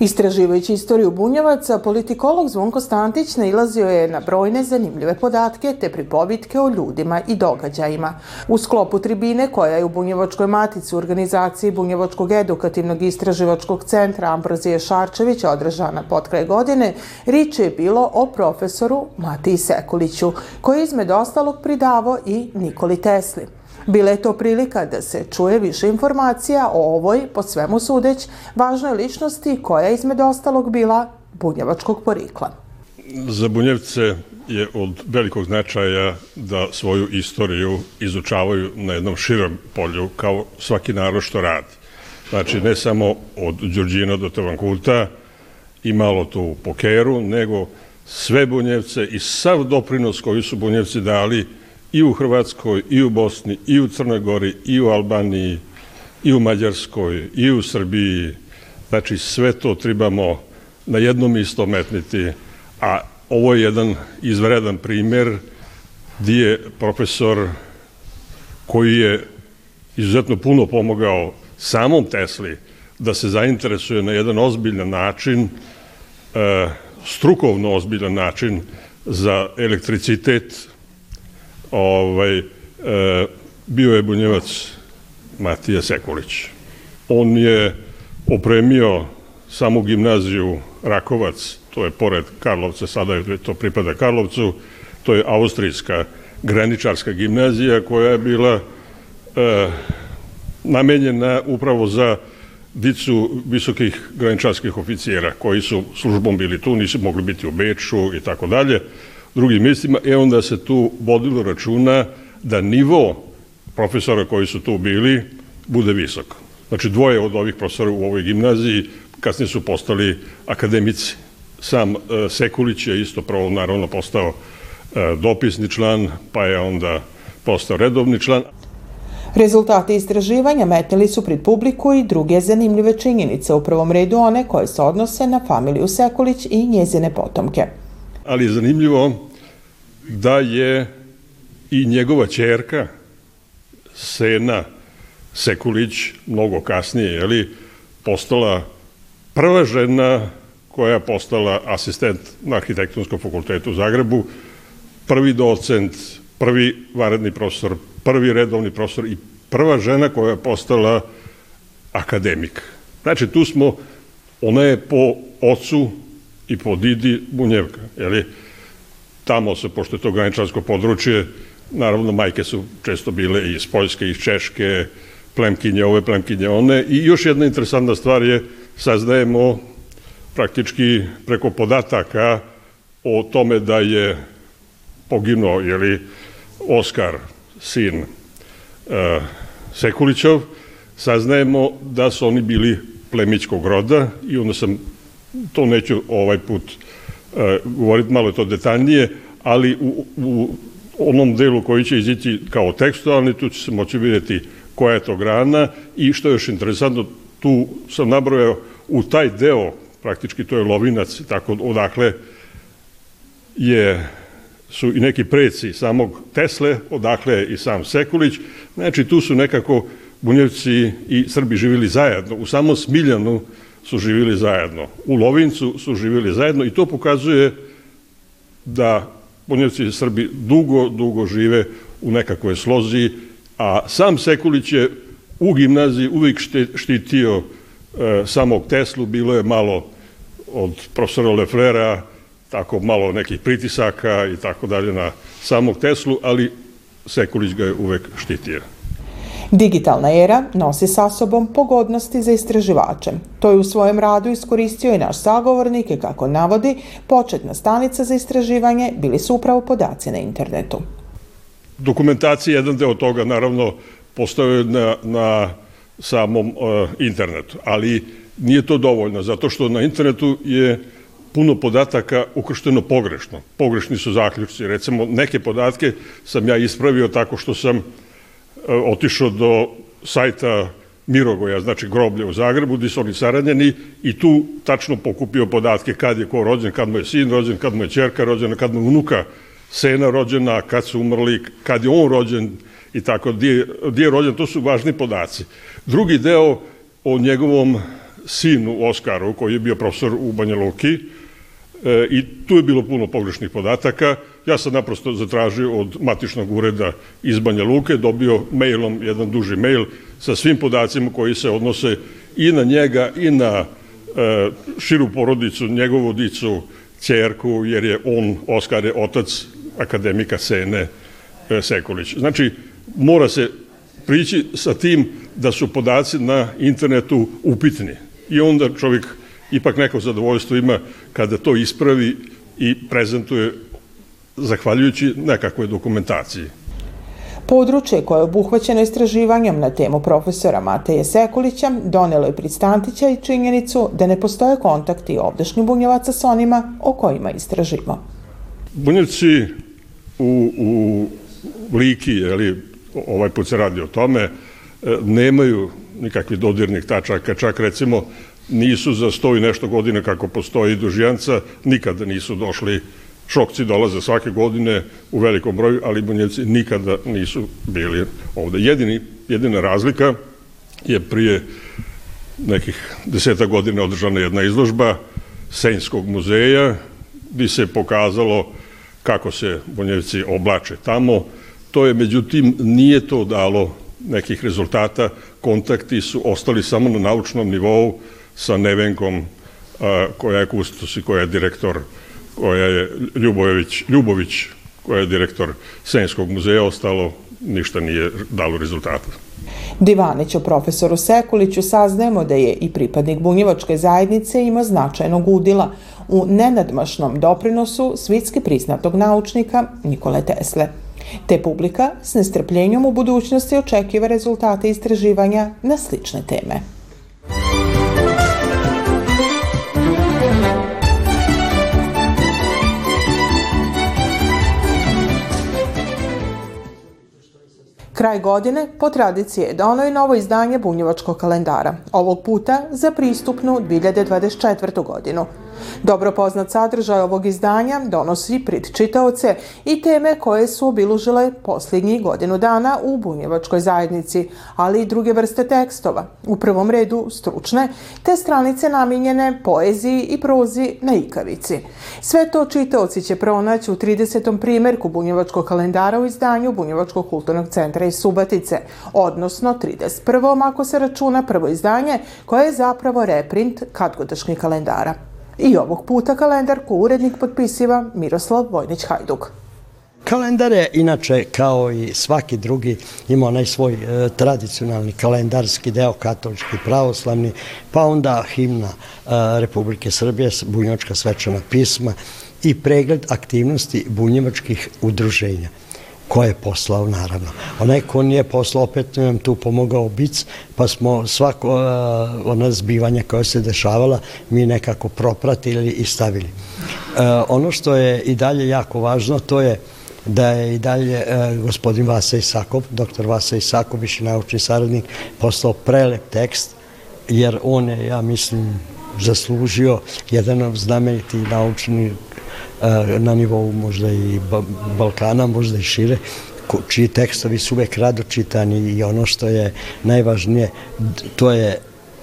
Istraživajući istoriju bunjevaca, politikolog Zvonko Stantić nailazio je na brojne zanimljive podatke te pripovitke o ljudima i događajima. U sklopu tribine koja je u Bunjevačkoj matici u organizaciji Bunjevačkog edukativnog istraživačkog centra Ambrozije Šarčevića održana potkraj godine, riče je bilo o profesoru Matiji Sekuliću, koji izmed ostalog pridavo i Nikoli Tesli. Bila je to prilika da se čuje više informacija o ovoj, po svemu sudeć, važnoj ličnosti koja je izmed ostalog bila bunjevačkog porikla. Za Bunjevce je od velikog značaja da svoju istoriju izučavaju na jednom širom polju, kao svaki narod što radi. Znači, ne samo od Đurđina do Tevankuta i malo tu Pokeru, nego sve Bunjevce i sav doprinos koji su Bunjevci dali i u Hrvatskoj, i u Bosni, i u Crnoj Gori, i u Albaniji, i u Mađarskoj, i u Srbiji. Znači, sve to trebamo na jednom isto metniti, a ovo je jedan izvredan primer gdje je profesor koji je izuzetno puno pomogao samom Tesli da se zainteresuje na jedan ozbiljan način, e, strukovno ozbiljan način za elektricitet, ovaj, e, bio je bunjevac Matija Sekulić. On je opremio samu gimnaziju Rakovac, to je pored Karlovca, sada je to pripada Karlovcu, to je austrijska graničarska gimnazija koja je bila e, namenjena upravo za dicu visokih graničarskih oficijera koji su službom bili tu, nisu mogli biti u Beču i tako dalje drugim mjestima, e onda se tu vodilo računa da nivo profesora koji su tu bili bude visok. Znači dvoje od ovih profesora u ovoj gimnaziji kasnije su postali akademici. Sam e, Sekulić je isto prvo naravno postao e, dopisni član, pa je onda postao redovni član. Rezultate istraživanja metnili su pred publiku i druge zanimljive činjenice, u prvom redu one koje se odnose na familiju Sekulić i njezine potomke. Ali je zanimljivo da je i njegova čerka Sena Sekulić mnogo kasnije je li postala prva žena koja je postala asistent na arhitektonskom fakultetu u Zagrebu, prvi docent, prvi varedni profesor, prvi redovni profesor i prva žena koja je postala akademik. Znači tu smo, ona je po ocu i po didi Bunjevka, je li? Tamo se, pošto je to graničarsko područje, naravno majke su često bile iz Poljske, iz Češke, plemkinje ove, plemkinje one. I još jedna interesantna stvar je, saznajemo praktički preko podataka o tome da je poginuo, jeli, Oskar, sin uh, Sekulićov, saznajemo da su oni bili plemićkog roda i onda sam, to neću ovaj put E, govoriti malo to detaljnije, ali u, u onom delu koji će izići kao tekstualni, tu će se moći vidjeti koja je to grana i što je još interesantno, tu sam nabrojao u taj deo, praktički to je Lovinac, tako odakle je, su i neki preci samog Tesle, odakle i sam Sekulić, znači tu su nekako Bunjevci i Srbi živili zajedno. U samom Smiljanu su živjeli zajedno. U Lovincu su živjeli zajedno i to pokazuje da Bunjevci i Srbi dugo, dugo žive u nekakvoj slozi, a sam Sekulić je u gimnaziji uvijek štitio e, samog Teslu, bilo je malo od profesora Leflera, tako malo nekih pritisaka i tako dalje na samog Teslu, ali Sekulić ga je uvek štitio. Digitalna era nosi sa sobom pogodnosti za istraživače. To je u svojem radu iskoristio i naš sagovornik i kako navodi, početna stanica za istraživanje bili su upravo podaci na internetu. Dokumentacija, jedan deo toga naravno postoje na, na samom uh, internetu, ali nije to dovoljno, zato što na internetu je puno podataka ukršteno pogrešno. Pogrešni su zaključci. Recimo, neke podatke sam ja ispravio tako što sam E, otišao do sajta Mirogoja, znači groblje u Zagrebu, gdje su oni saradnjeni i tu tačno pokupio podatke kad je ko rođen, kad mu je sin rođen, kad mu je čerka rođena, kad mu je unuka sena rođena, kad su umrli, kad je on rođen i tako, gdje, gdje je rođen, to su važni podaci. Drugi deo o njegovom sinu Oskaru, koji je bio profesor u Banja Luki, e, i tu je bilo puno pogrešnih podataka. Ja sam naprosto zatražio od matičnog ureda iz Banja Luke, dobio mailom jedan duži mail sa svim podacima koji se odnose i na njega i na e, širu porodicu, njegovu dicu, čerku, jer je on, Oskar je otac akademika Sene e, Sekulić. Znači, mora se prići sa tim da su podaci na internetu upitni. I onda čovjek ipak neko zadovoljstvo ima kada to ispravi i prezentuje zahvaljujući nekakvoj dokumentaciji. Područje koje je obuhvaćeno istraživanjem na temu profesora Mateje Sekulića donelo je Pristantića i činjenicu da ne postoje kontakti ovdašnjih bunjevaca s onima o kojima istražimo. Bunjevci u, u Liki, jeli, ovaj put se radi o tome, e, nemaju nikakvih dodirnih tačaka, čak recimo nisu za sto i nešto godine kako postoji dužijanca, nikada nisu došli Šokci dolaze svake godine u velikom broju, ali bunjevci nikada nisu bili ovde. Jedini, jedina razlika je prije nekih deseta godina održana jedna izložba Senjskog muzeja, gde se pokazalo kako se bunjevci oblače tamo. To je, međutim, nije to dalo nekih rezultata. Kontakti su ostali samo na naučnom nivou sa Nevenkom, koja je kustos i koja je direktor koja je Ljubojević, Ljubović, koja je direktor Senjskog muzeja, ostalo ništa nije dalo rezultata. Divanić o profesoru Sekuliću saznajemo da je i pripadnik bunjevačke zajednice ima značajnog udila u nenadmašnom doprinosu svitski priznatog naučnika Nikole Tesle. Te publika s nestrpljenjom u budućnosti očekiva rezultate istraživanja na slične teme. Kraj godine, po tradiciji, je dono i novo izdanje bunjevačkog kalendara, ovog puta za pristupnu 2024. godinu. Dobro poznat sadržaj ovog izdanja donosi prid čitaoce i teme koje su obilužile posljednjih godinu dana u bunjevačkoj zajednici, ali i druge vrste tekstova, u prvom redu stručne, te stranice namijenjene poeziji i prozi na ikavici. Sve to čitaoci će pronaći u 30. primjerku bunjevačkog kalendara u izdanju Bunjevačkog kulturnog centra iz Subatice, odnosno 31. ako se računa prvo izdanje koje je zapravo reprint kadgodašnjih kalendara. I ovog puta kalendar ko urednik potpisiva Miroslav Vojnić-Hajduk. Kalendar je inače kao i svaki drugi ima onaj svoj e, tradicionalni kalendarski deo katolički pravoslavni, pa onda himna e, Republike Srbije, bunjevačka svečana pisma i pregled aktivnosti bunjevačkih udruženja ko je poslao, naravno. Onaj ko nije poslao, opet nam tu pomogao Bic, pa smo svako uh, ona zbivanja koja se dešavala mi nekako propratili i stavili. Uh, ono što je i dalje jako važno, to je da je i dalje uh, gospodin Vasa Isakov, doktor Vasa Isakov, viši naučni saradnik, poslao prelep tekst, jer on je, ja mislim, zaslužio jedan znameniti naučni na nivou možda i Balkana, možda i šire, čiji tekstovi su uvek rado čitani i ono što je najvažnije, to je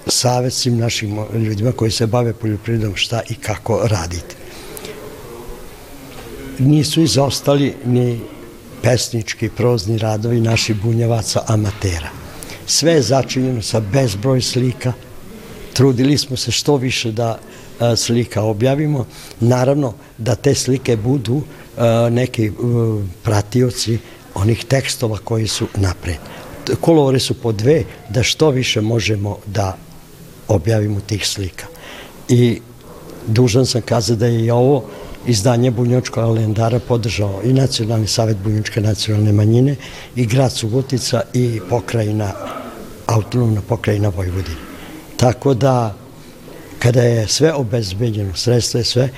savjet svim našim ljudima koji se bave poljoprivredom šta i kako raditi. Nisu izostali ni pesnički, prozni radovi naših bunjevaca amatera. Sve je začinjeno sa bezbroj slika. Trudili smo se što više da slika objavimo. Naravno da te slike budu neki pratioci onih tekstova koji su napred. Kolore su po dve, da što više možemo da objavimo tih slika. I dužan sam kazati da je i ovo izdanje Bunjočkog kalendara podržao i Nacionalni savjet Bunjočke nacionalne manjine i grad Subotica i pokrajina, autonomna pokrajina Vojvodina. Tako da kada je sve obezbeđeno, sredstvo je sve,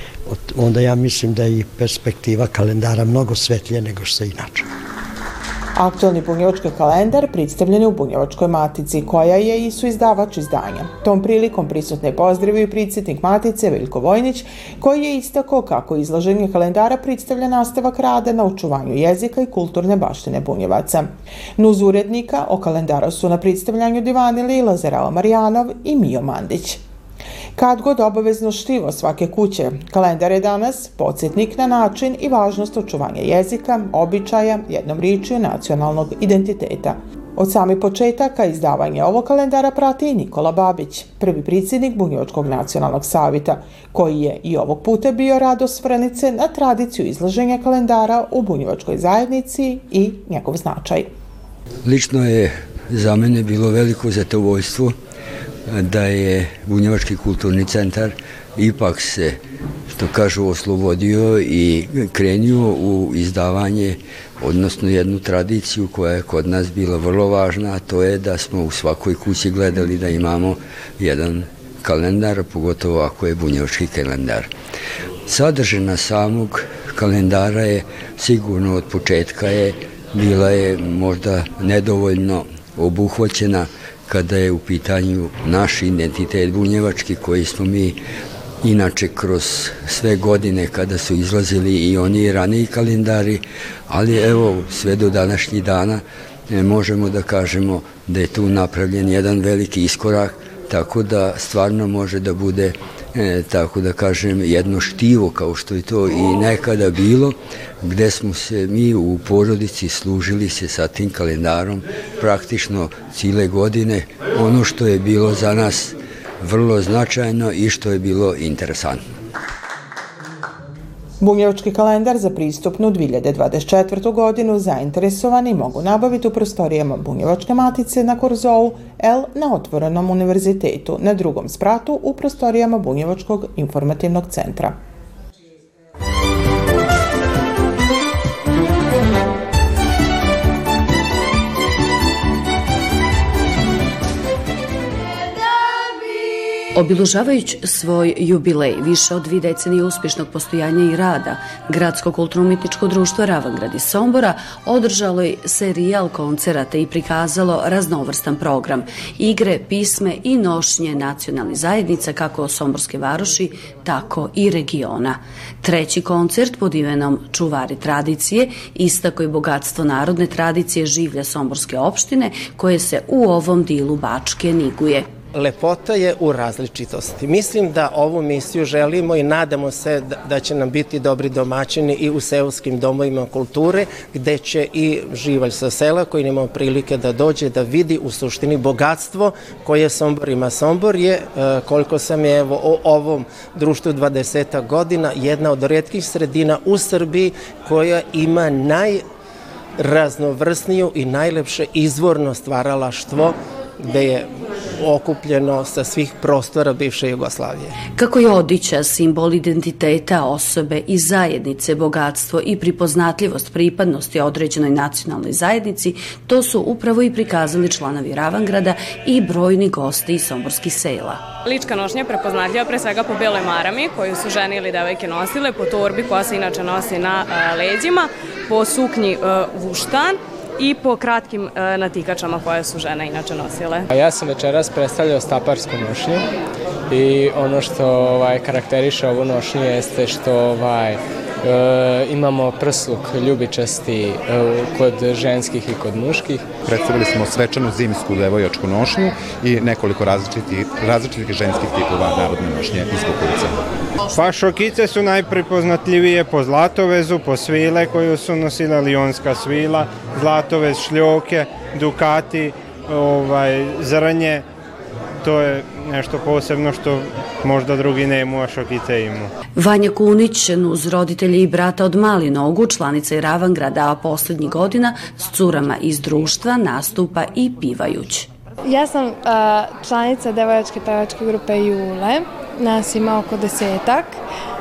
onda ja mislim da je i perspektiva kalendara mnogo svetlije nego što je inače. Aktualni bunjevački kalendar predstavljen je u Bunjevačkoj matici, koja je i su izdavač izdanja. Tom prilikom prisutne pozdravio i predsjednik matice Veljko Vojnić, koji je istako kako izlaženje kalendara predstavlja nastavak rada na očuvanju jezika i kulturne baštine bunjevaca. Nuz urednika o kalendaru su na predstavljanju divanili Lazarao Marjanov i Mio Mandić. Kad god obavezno štivo svake kuće, kalendar je danas podsjetnik na način i važnost očuvanja jezika, običaja, jednom ričju nacionalnog identiteta. Od sami početaka izdavanja ovog kalendara prati i Nikola Babić, prvi predsjednik Bunjevačkog nacionalnog savita, koji je i ovog puta bio rado svrnice na tradiciju izlaženja kalendara u Bunjevačkoj zajednici i njegov značaj. Lično je za mene bilo veliko zatovojstvo da je Bunjevački kulturni centar ipak se, što kažu, oslobodio i krenio u izdavanje, odnosno jednu tradiciju koja je kod nas bila vrlo važna, a to je da smo u svakoj kući gledali da imamo jedan kalendar, pogotovo ako je bunjevački kalendar. Sadržina samog kalendara je sigurno od početka je bila je možda nedovoljno obuhvaćena kada je u pitanju naš identitet bunjevački koji smo mi inače kroz sve godine kada su izlazili i oni raniji kalendari, ali evo sve do današnjih dana e, možemo da kažemo da je tu napravljen jedan veliki iskorak, tako da stvarno može da bude e, tako da kažem, jedno štivo kao što je to i nekada bilo, gde smo se mi u porodici služili se sa tim kalendarom praktično cile godine, ono što je bilo za nas vrlo značajno i što je bilo interesantno. Bunjevački kalendar za pristupnu 2024. godinu zainteresovani mogu nabaviti u prostorijama Bunjevačke matice na Korzou L na otvorenom univerzitetu na drugom spratu u prostorijama Bunjevačkog informativnog centra. Obilužavajući svoj jubilej više od dvi decenije uspješnog postojanja i rada, Gradsko kulturno-umetničko društvo Ravangrad iz Sombora održalo je serijal koncerata i prikazalo raznovrstan program, igre, pisme i nošnje nacionalnih zajednica kako Somborske varoši, tako i regiona. Treći koncert pod imenom Čuvari tradicije istako je bogatstvo narodne tradicije življa Somborske opštine koje se u ovom dilu Bačke niguje lepota je u različitosti. Mislim da ovu misiju želimo i nadamo se da, da će nam biti dobri domaćini i u seoskim domovima kulture, gde će i živalj sa sela koji nema prilike da dođe da vidi u suštini bogatstvo koje Sombor ima. Sombor je, e, koliko sam je evo, o ovom društvu 20 godina, jedna od redkih sredina u Srbiji koja ima naj raznovrsniju i najlepše izvorno stvaralaštvo gde je okupljeno sa svih prostora bivše Jugoslavije. Kako je odića simbol identiteta osobe i zajednice, bogatstvo i pripoznatljivost pripadnosti određenoj nacionalnoj zajednici, to su upravo i prikazali članovi Ravangrada i brojni gosti iz Somborskih sela. Lička nošnja je prepoznatljiva pre svega po beloj marami koju su žene ili devojke nosile, po torbi koja se inače nosi na leđima, po suknji vuštan i po kratkim e, natikačama koje su žene inače nosile. Ja sam večeras predstavljao staparsku nošnju i ono što ovaj, karakteriše ovu nošnju jeste što ovaj, E, imamo prsluk ljubičasti e, kod ženskih i kod muških. Predstavili smo svečanu zimsku devojačku nošnju i nekoliko različitih, različitih ženskih tipova narodne nošnje iz kukulice. Pa šokice su najprepoznatljivije po zlatovezu, po svile koju su nosila lionska svila, zlatovez, šljoke, dukati, ovaj, zrnje, to je nešto posebno što možda drugi nemu, a šokice imu. Vanja Kunić, uz roditelje i brata od Mali nogu, članica je Ravangrada, a poslednjih godina s curama iz društva nastupa i pivajuć. Ja sam uh, članica devojačke pevačke grupe Jule, nas ima oko desetak.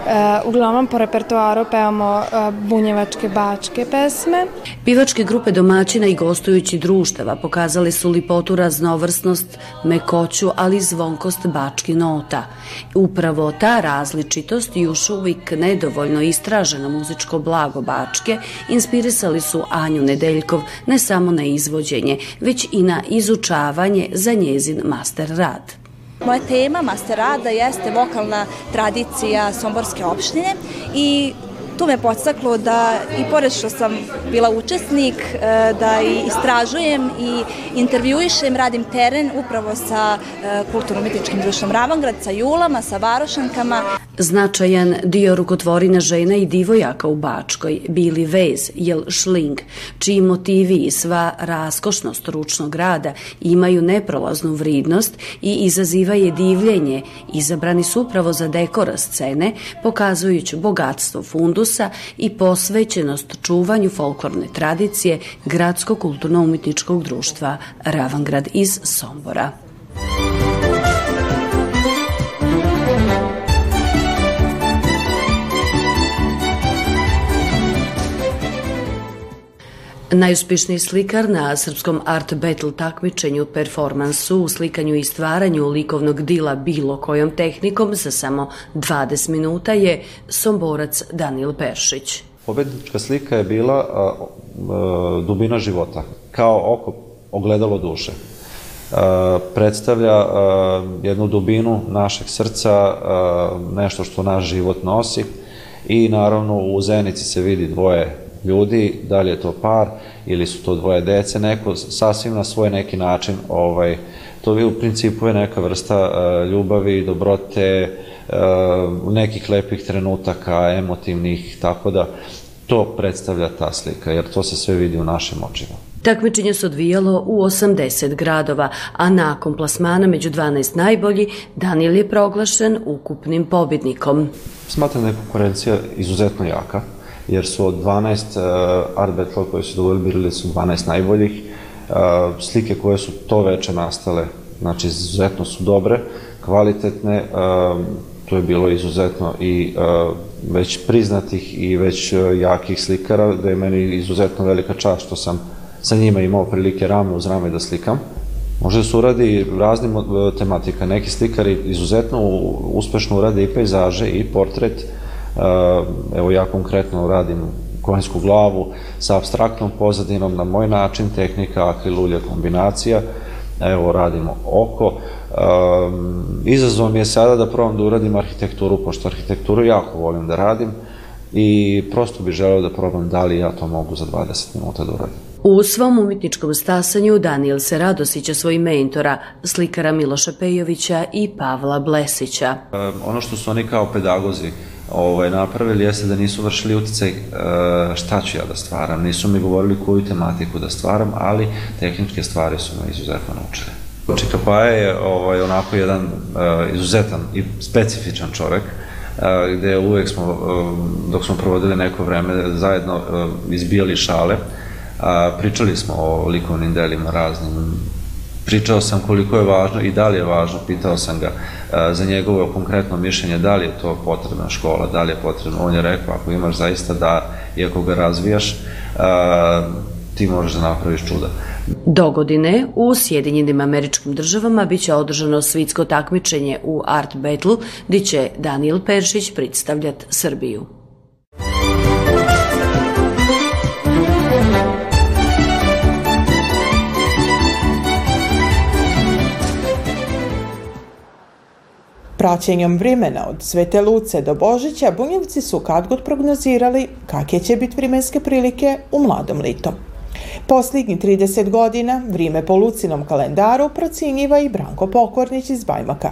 E, uglavnom po repertoaru pevamo e, bunjevačke bačke pesme. Pivačke grupe domaćina i gostujući društava pokazali su lipotu raznovrsnost, mekoću, ali i zvonkost bački nota. Upravo ta različitost još uvijek nedovoljno istraženo muzičko blago bačke inspirisali su Anju Nedeljkov ne samo na izvođenje, već i na izučavanje za njezin master rad. Moja tema master rada jeste vokalna tradicija Somborske opštine i to me podstaklo da i pored što sam bila učesnik, e, da i istražujem i intervjuišem, radim teren upravo sa e, kulturno-umjetničkim društvom Ravangrad, sa Julama, sa Varošankama. Značajan dio rukotvorina žena i divojaka u Bačkoj bili vez, jel šling, čiji motivi i sva raskošnost ručnog rada imaju neprolaznu vridnost i izaziva je divljenje, izabrani su upravo za dekora scene, pokazujući bogatstvo fundusa i posvećenost čuvanju folklorne tradicije Gradskog kulturno-umjetničkog društva Ravangrad iz Sombora. Najuspešniji slikar na srpskom art battle takmičenju performansu u slikanju i stvaranju likovnog dila bilo kojom tehnikom za samo 20 minuta je somborac Danil Peršić. Pobednička slika je bila a, a, dubina života, kao oko ogledalo duše. A, predstavlja a, jednu dubinu našeg srca, nešto što naš život nosi i naravno u zenici se vidi dvoje ljudi, da li je to par ili su to dvoje dece, neko sasvim na svoj neki način, ovaj, to bi u principu je neka vrsta uh, ljubavi, dobrote, uh, nekih lepih trenutaka, emotivnih, tako da to predstavlja ta slika, jer to se sve vidi u našim očima. Takmičenje se odvijalo u 80 gradova, a nakon plasmana među 12 najbolji, Daniel je proglašen ukupnim pobjednikom. Smatram da je konkurencija izuzetno jaka jer su od 12 uh, art battle koje su dovoljili bili su 12 najboljih. Uh, slike koje su to veče nastale, znači izuzetno su dobre, kvalitetne, uh, to je bilo izuzetno i uh, već priznatih i već uh, jakih slikara, da je meni izuzetno velika čast što sam sa njima imao prilike rame uz rame da slikam. Može da se uradi raznim tematika. Neki slikari izuzetno uspešno urade i pejzaže i portret, uh, evo ja konkretno radim konjsku glavu sa abstraktnom pozadinom na moj način, tehnika akrilulja kombinacija, evo radimo oko. Um, izazov mi je sada da probam da uradim arhitekturu, pošto arhitekturu jako volim da radim i prosto bih želeo da probam da li ja to mogu za 20 minuta da uradim. U svom umjetničkom stasanju Daniel se radosića svojim mentora, slikara Miloša Pejovića i Pavla Blesića. Um, ono što su oni kao pedagozi ovaj, napravili jeste da nisu vršili uticaj šta ću ja da stvaram, nisu mi govorili koju tematiku da stvaram, ali tehničke stvari su me izuzetno naučili. Čika Paja je ovaj, onako jedan uh, izuzetan i specifičan čovek, uh, gde uvek smo, dok smo provodili neko vreme, zajedno izbijali šale, pričali smo o likovnim delima raznim, pričao sam koliko je važno i da li je važno, pitao sam ga a, za njegovo konkretno mišljenje, da li je to potrebna škola, da li je potrebno, on je rekao, ako imaš zaista da, i ako ga razvijaš, a, ti možeš da napraviš čuda. Do godine u Sjedinjenim američkim državama biće održano svitsko takmičenje u Art Battle, gdje će Daniel Peršić predstavljati Srbiju. Praćenjem vremena od Svete Luce do Božića, bunjevci su kad god prognozirali kakve će biti vremenske prilike u mladom litom. Poslednji 30 godina vrijeme po Lucinom kalendaru procjenjiva i Branko Pokornić iz Bajmaka.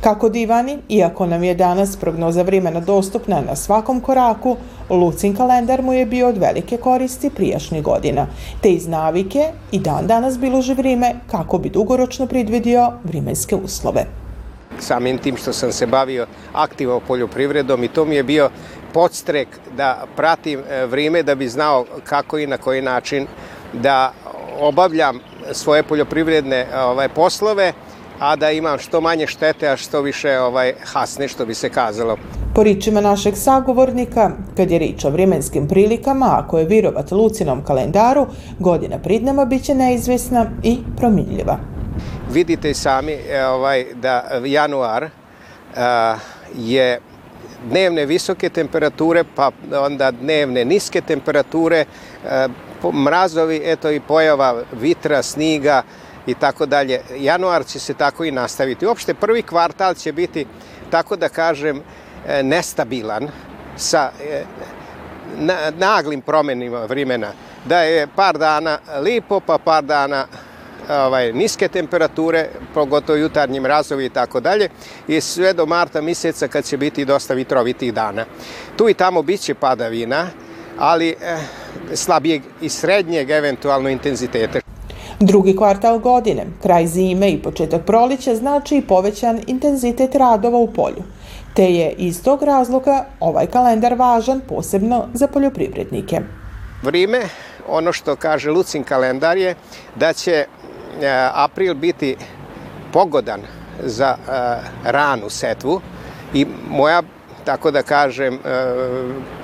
Kako divani, iako nam je danas prognoza vremena dostupna na svakom koraku, Lucin kalendar mu je bio od velike koristi prijašnjih godina, te iz navike i dan danas bilo že vrijeme kako bi dugoročno predvidio vremenske uslove samim tim što sam se bavio aktivno poljoprivredom i to mi je bio podstrek da pratim e, vrijeme da bi znao kako i na koji način da obavljam svoje poljoprivredne ovaj poslove a da imam što manje štete, a što više ovaj hasne, što bi se kazalo. Po ričima našeg sagovornika, kad je rič o vremenskim prilikama, ako je virovat Lucinom kalendaru, godina prid nama biće neizvesna i promiljiva. Vidite sami e, ovaj, da januar a, je dnevne visoke temperature, pa onda dnevne niske temperature, a, mrazovi, eto i pojava vitra, sniga i tako dalje. Januar će se tako i nastaviti. Uopšte prvi kvartal će biti, tako da kažem, e, nestabilan sa e, na, naglim promenima vremena, da je par dana lipo, pa par dana ovaj, niske temperature, pogotovo jutarnjim razovi i tako dalje, i sve do marta mjeseca kad će biti dosta vitrovitih dana. Tu i tamo bit će padavina, ali eh, slabijeg i srednjeg eventualno intenziteta. Drugi kvartal godine, kraj zime i početak prolića znači i povećan intenzitet radova u polju. Te je iz tog razloga ovaj kalendar važan posebno za poljoprivrednike. Vrime, ono što kaže Lucin kalendar je da će april biti pogodan za e, ranu setvu i moja tako da kažem, e,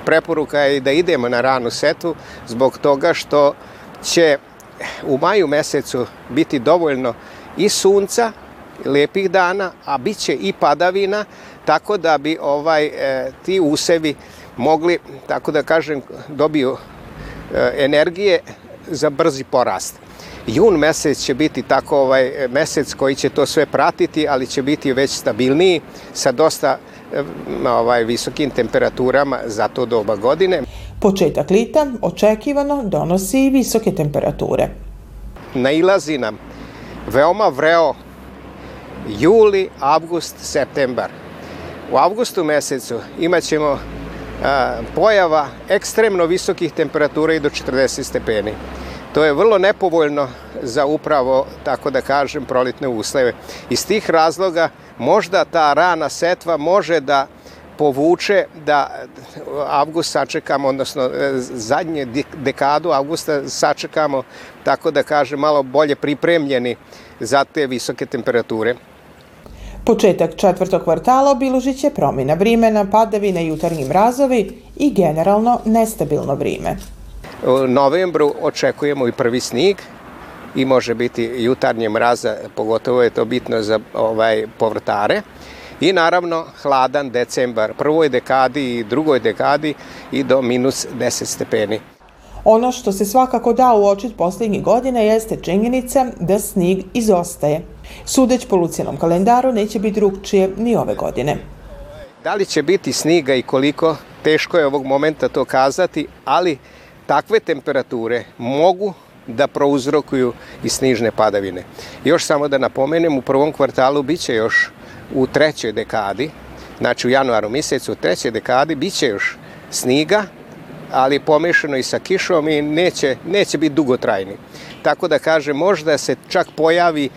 preporuka je da idemo na ranu setvu zbog toga što će u maju mesecu biti dovoljno i sunca, lepih dana, a bit će i padavina, tako da bi ovaj e, ti usevi mogli, tako da kažem, dobiju e, energije za brzi porast. Jun mesec će biti tako ovaj mesec koji će to sve pratiti, ali će biti već stabilniji sa dosta ovaj visokim temperaturama za to doba godine. Početak lita očekivano donosi i visoke temperature. Nailazi nam veoma vreo juli, avgust, septembar. U avgustu mesecu imat ćemo a, pojava ekstremno visokih temperatura i do 40 stepeni. To je vrlo nepovoljno za upravo, tako da kažem, prolitne usleve. Iz tih razloga možda ta rana setva može da povuče da avgust sačekamo, odnosno e, zadnje dekadu avgusta sačekamo, tako da kažem, malo bolje pripremljeni za te visoke temperature. Početak četvrtog kvartala obilužit će promjena vrimena, padavine, jutarnji mrazovi i generalno nestabilno vrime. U novembru očekujemo i prvi snig i može biti jutarnje mraza, pogotovo je to bitno za ovaj povrtare. I naravno hladan decembar, prvoj dekadi i drugoj dekadi i do minus 10 stepeni. Ono što se svakako da uočiti posljednjih godina jeste činjenica da snig izostaje. Sudeć po Lucijanom kalendaru neće biti drugčije ni ove godine. Da li će biti sniga i koliko, teško je ovog momenta to kazati, ali takve temperature mogu da prouzrokuju i snižne padavine. Još samo da napomenem, u prvom kvartalu biće još u trećoj dekadi, znači u januaru mjesecu, u trećoj dekadi, biće još sniga, ali pomešano i sa kišom i neće, neće biti dugotrajni. Tako da kaže, možda se čak pojavi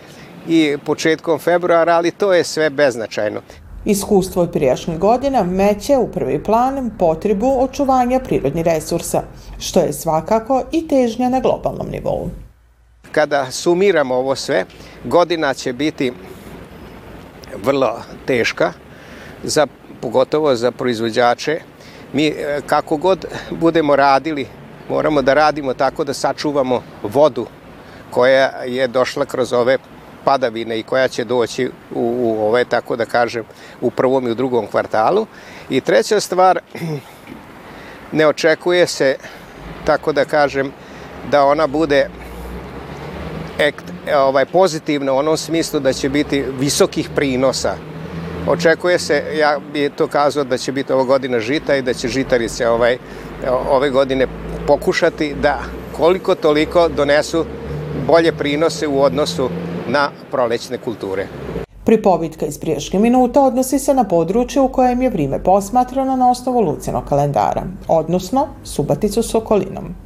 i početkom februara, ali to je sve beznačajno. Iskustvo od prijašnjih godina meće u prvi plan potrebu očuvanja prirodnih resursa, što je svakako i težnja na globalnom nivou. Kada sumiramo ovo sve, godina će biti vrlo teška, za, pogotovo za proizvođače. Mi e, kako god budemo radili, moramo da radimo tako da sačuvamo vodu koja je došla kroz ove padavine i koja će doći u, u ove, tako da kažem, u prvom i u drugom kvartalu. I treća stvar, ne očekuje se, tako da kažem, da ona bude ekt, ovaj, pozitivna u onom smislu da će biti visokih prinosa. Očekuje se, ja bi to kazao da će biti ovo godina žita i da će žitarice ovaj, ove godine pokušati da koliko toliko donesu bolje prinose u odnosu na prolećne kulture. Pripovitka iz prijašnje minuta odnosi se na područje u kojem je vrime posmatrano na osnovu Lucinog kalendara, odnosno Subaticu s okolinom.